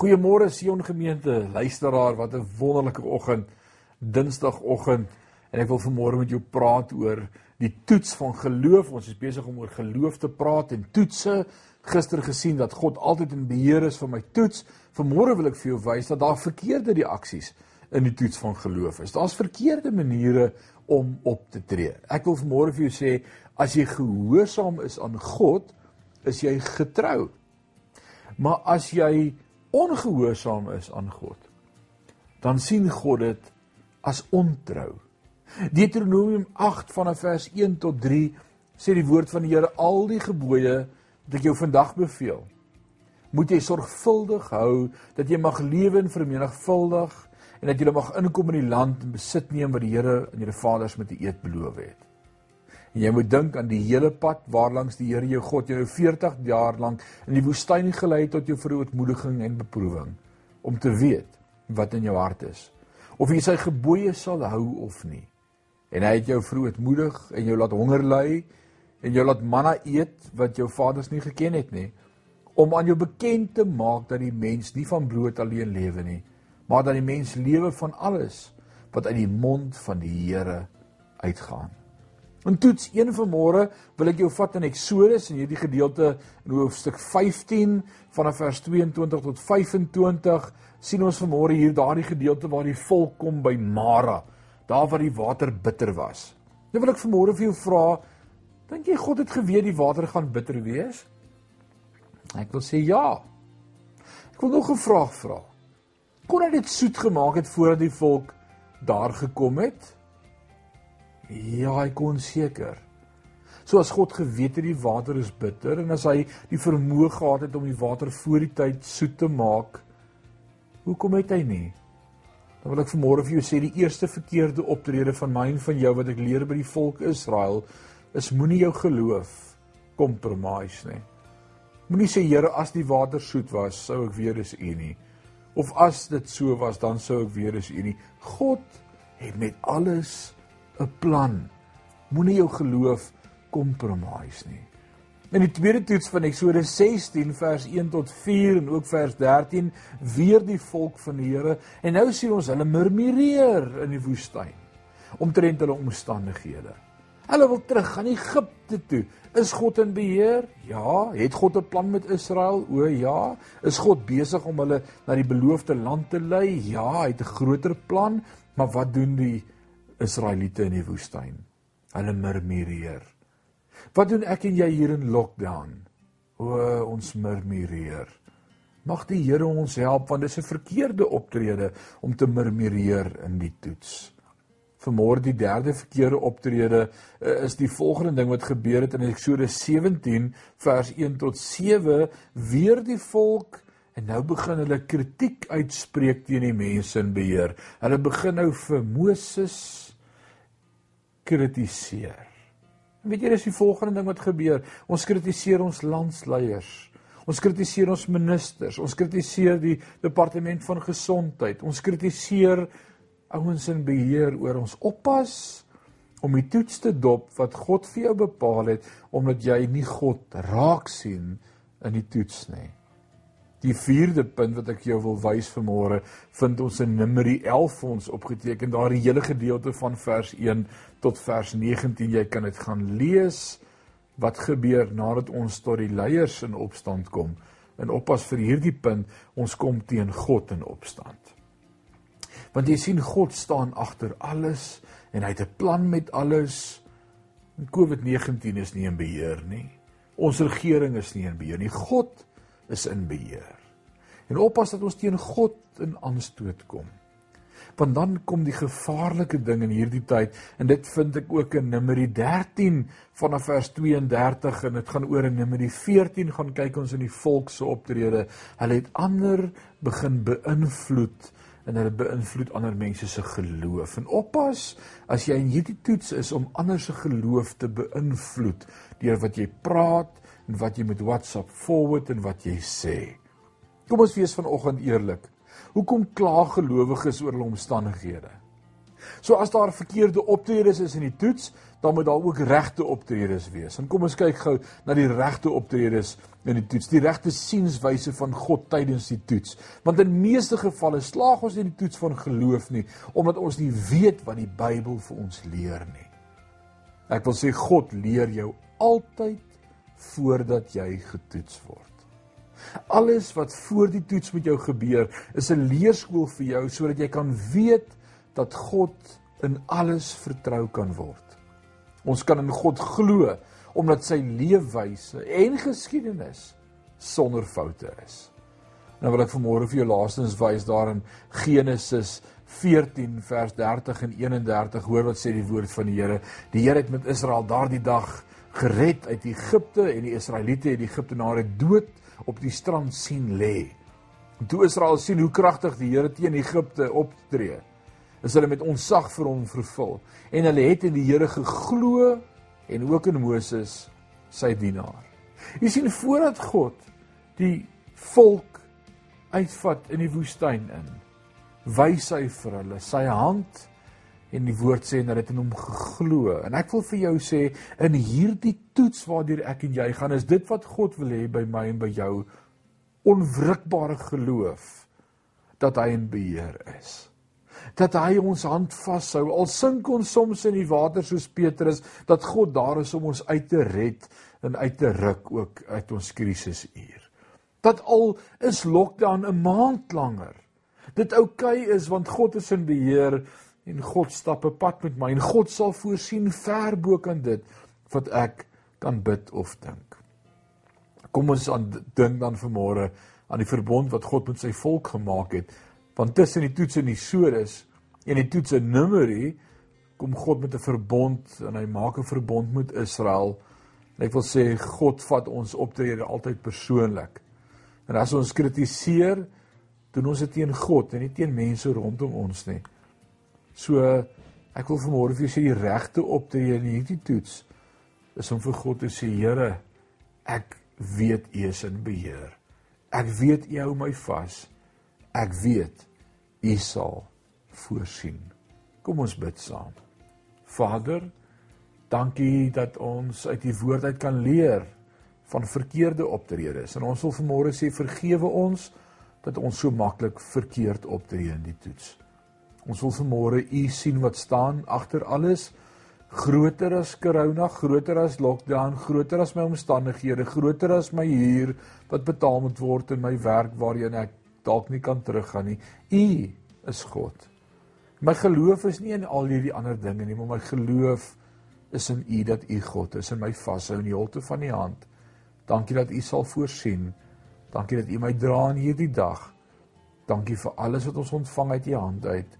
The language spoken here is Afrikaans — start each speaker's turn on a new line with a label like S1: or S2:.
S1: Goeiemôre Sion gemeente, luisteraar, wat 'n wonderlike oggend, Dinsdagoggend. En ek wil vanmôre met jou praat oor die toets van geloof. Ons is besig om oor geloof te praat en toetse. Gister gesien dat God altyd in beheer is van my toets. Vanmôre wil ek vir jou wys dat daar verkeerde reaksies in die toets van geloof is. Daar's verkeerde maniere om op te tree. Ek wil vanmôre vir jou sê as jy gehoorsaam is aan God, is jy getrou. Maar as jy ongehoorsaam is aan God, dan sien God dit as ontrou. Deuteronomium 8 vanaf vers 1 tot 3 sê die woord van die Here al die gebooie wat ek jou vandag beveel moet jy sorgvuldig hou dat jy mag lewe en vermenigvuldig en dat jy mag inkom in die land en besit neem wat die Here aan julle vaders met 'n eed beloof het. En jy moet dink aan die hele pad waarlangs die Here jou God jou 40 jaar lank in die woestyn gelei het tot jou verootmoediging en beproewing om te weet wat in jou hart is of jy sy gebooie sal hou of nie. En hy het jou verootmoedig en jou laat honger ly en jou laat manna eet wat jou vaders nie geken het nie om aan jou bekend te maak dat die mens nie van brood alleen lewe nie maar dat die mens lewe van alles wat uit die mond van die Here uitgaan. In toets 1 van môre wil ek jou vat in Eksodus en hierdie gedeelte in hoofstuk 15 vanaf vers 22 tot 25 sien ons vanmôre hier daardie gedeelte waar die volk kom by Mara, daar waar die water bitter was. Nou wil ek vanmôre vir jou vra, dink jy God het geweet die water gaan bitter wees? Ek wil sê ja. Ek wil nog 'n vraag vra. Kon hy dit soet gemaak het voordat die volk daar gekom het? Ja, hy kon seker. So as God geweet het die water is bitter en as hy die vermoë gehad het om die water voor die tyd soet te maak, hoekom het hy nie? Dan wil ek vanmôre vir jou sê die eerste verkeerde optrede van my en van jou wat ek leer by die volk Israel is moenie jou geloof compromise nie. Moenie sê Here as die water soet was, sou ek weer is U nie. Of as dit so was, dan sou ek weer is U nie. God het met alles 'n plan. Moenie jou geloof compromise nie. In die tweede toets van Eksodus 16 vers 1 tot 4 en ook vers 13 weer die volk van die Here en nou sien ons hulle murmureer in die woestyn omtrent hulle omstandighede. Hulle wil terug gaan Egipte toe. Is God in beheer? Ja. Het God 'n plan met Israel? O ja. Is God besig om hulle na die beloofde land te lei? Ja, hy het 'n groter plan, maar wat doen die Israeliete in die woestyn. Hulle murmureer. Wat doen ek en jy hier in lockdown? O, ons murmureer. Mag die Here ons help want dit is 'n verkeerde optrede om te murmureer in die toets. Vermoor die derde verkeerde optrede uh, is die volgende ding wat gebeur het in Eksodus 17 vers 1 tot 7 weer die volk en nou begin hulle kritiek uitspreek teen die mense in beheer. Hulle begin nou vir Moses kritiseer. Weet jy dis die volgende ding wat gebeur? Ons kritiseer ons landsleiers. Ons kritiseer ons ministers. Ons kritiseer die departement van gesondheid. Ons kritiseer ouens in beheer oor ons oppas om die toets te dop wat God vir jou bepaal het omdat jy nie God raak sien in die toets nie. Die vierde punt wat ek jou wil wys vanmôre, vind ons in Numeri 11 vir ons opgeteken, daardie hele gedeelte van vers 1 tot vers 19. Jy kan dit gaan lees wat gebeur nadat ons tot die leiers in opstand kom. En oppas vir hierdie punt, ons kom teen God in opstand. Want jy sien God staan agter alles en hy het 'n plan met alles. En COVID-19 is nie in beheer nie. Ons regering is nie in beheer nie. God is in beheer. En oppas dat ons teen God in aanstoot kom. Want dan kom die gevaarlike ding in hierdie tyd en dit vind ek ook in Numeri 13 vanaf vers 32 en dit gaan oor in Numeri 14 gaan kyk ons in die volk se optrede. Hulle het ander begin beïnvloed en hulle beïnvloed ander mense se geloof. En oppas as jy in hierdie toets is om ander se geloof te beïnvloed deur wat jy praat en wat jy met WhatsApp forward en wat jy sê. Kom ons wees vanoggend eerlik. Hoekom kla gelowiges oor hulle omstandighede? So as daar verkeerde optredes is in die toets, dan moet daar ook regte optredes wees. En kom ons kyk gou na die regte optredes in die toets, die regte sienswyse van God tydens die toets. Want in meeste gevalle slaag ons nie die toets van geloof nie, omdat ons nie weet wat die Bybel vir ons leer nie. Ek wil sê God leer jou altyd voordat jy getoets word. Alles wat voor die toets met jou gebeur, is 'n leerskool vir jou sodat jy kan weet dat God in alles vertrou kan word. Ons kan in God glo omdat sy leefwyse en geskiedenis sonder foute is. Nou wil ek vanmôre vir jou laastens wys daarin Genesis 14 vers 30 en 31 hoor wat sê die woord van die Here. Die Here het met Israel daardie dag gered uit Egipte en die Israeliete het die Egiptenare dood op die strand sien lê. Toe Israel sien hoe kragtig die Here teen Egipte optree, is hulle met onsag vir hom vervul en hulle het in die Here geglo en ook in Moses sy dienaar. Jy sien voordat God die volk uitvat in die woestyn in, wys hy vir hulle sy hand en die woord sê dat dit in hom geglo. En ek wil vir jou sê in hierdie toets waardeur ek en jy gaan, is dit wat God wil hê by my en by jou. Onwrikbare geloof dat hy in beheer is. Dat hy ons hand vashou al sink ons soms in die water soos Petrus dat God daar is om ons uit te red en uit te ruk ook uit ons krisisuur. Dat al is lockdown 'n maand langer dit oukei okay is want God is in beheer en God stap 'n pad met my en God sal voorsien ver bo kan dit wat ek kan bid of dink kom ons aan dink dan vanmôre aan die verbond wat God met sy volk gemaak het Want tussen die toets en die sodes en die toets en Numeri kom God met 'n verbond en hy maak 'n verbond met Israel. En ek wil sê God vat ons optrede altyd persoonlik. En as ons kritiseer, doen ons dit teen God en nie teen mense rondom ons nie. So ek wil vanmôre vir julle sê die regte optrede in hierdie toets is om vir God te sê Here, ek weet U is in beheer. Ek weet U hou my vas. Ek weet U sal voorsien. Kom ons bid saam. Vader, dankie dat ons uit U woord uit kan leer van verkeerde optredes. En ons wil vanmôre sê vergewe ons dat ons so maklik verkeerd optree in die toets. Ons wil vanmôre U sien wat staan agter alles groter as corona, groter as lockdown, groter as my omstandighede, groter as my huur wat betaal moet word en my werk waarheen ek dalk nie kan teruggaan nie. U is God. My geloof is nie in al hierdie ander dinge nie, maar my geloof is in U dat U God is en my vashou in die holte van U hand. Dankie dat U sal voorsien. Dankie dat U my dra in hierdie dag. Dankie vir alles wat ons ontvang uit U hand uit.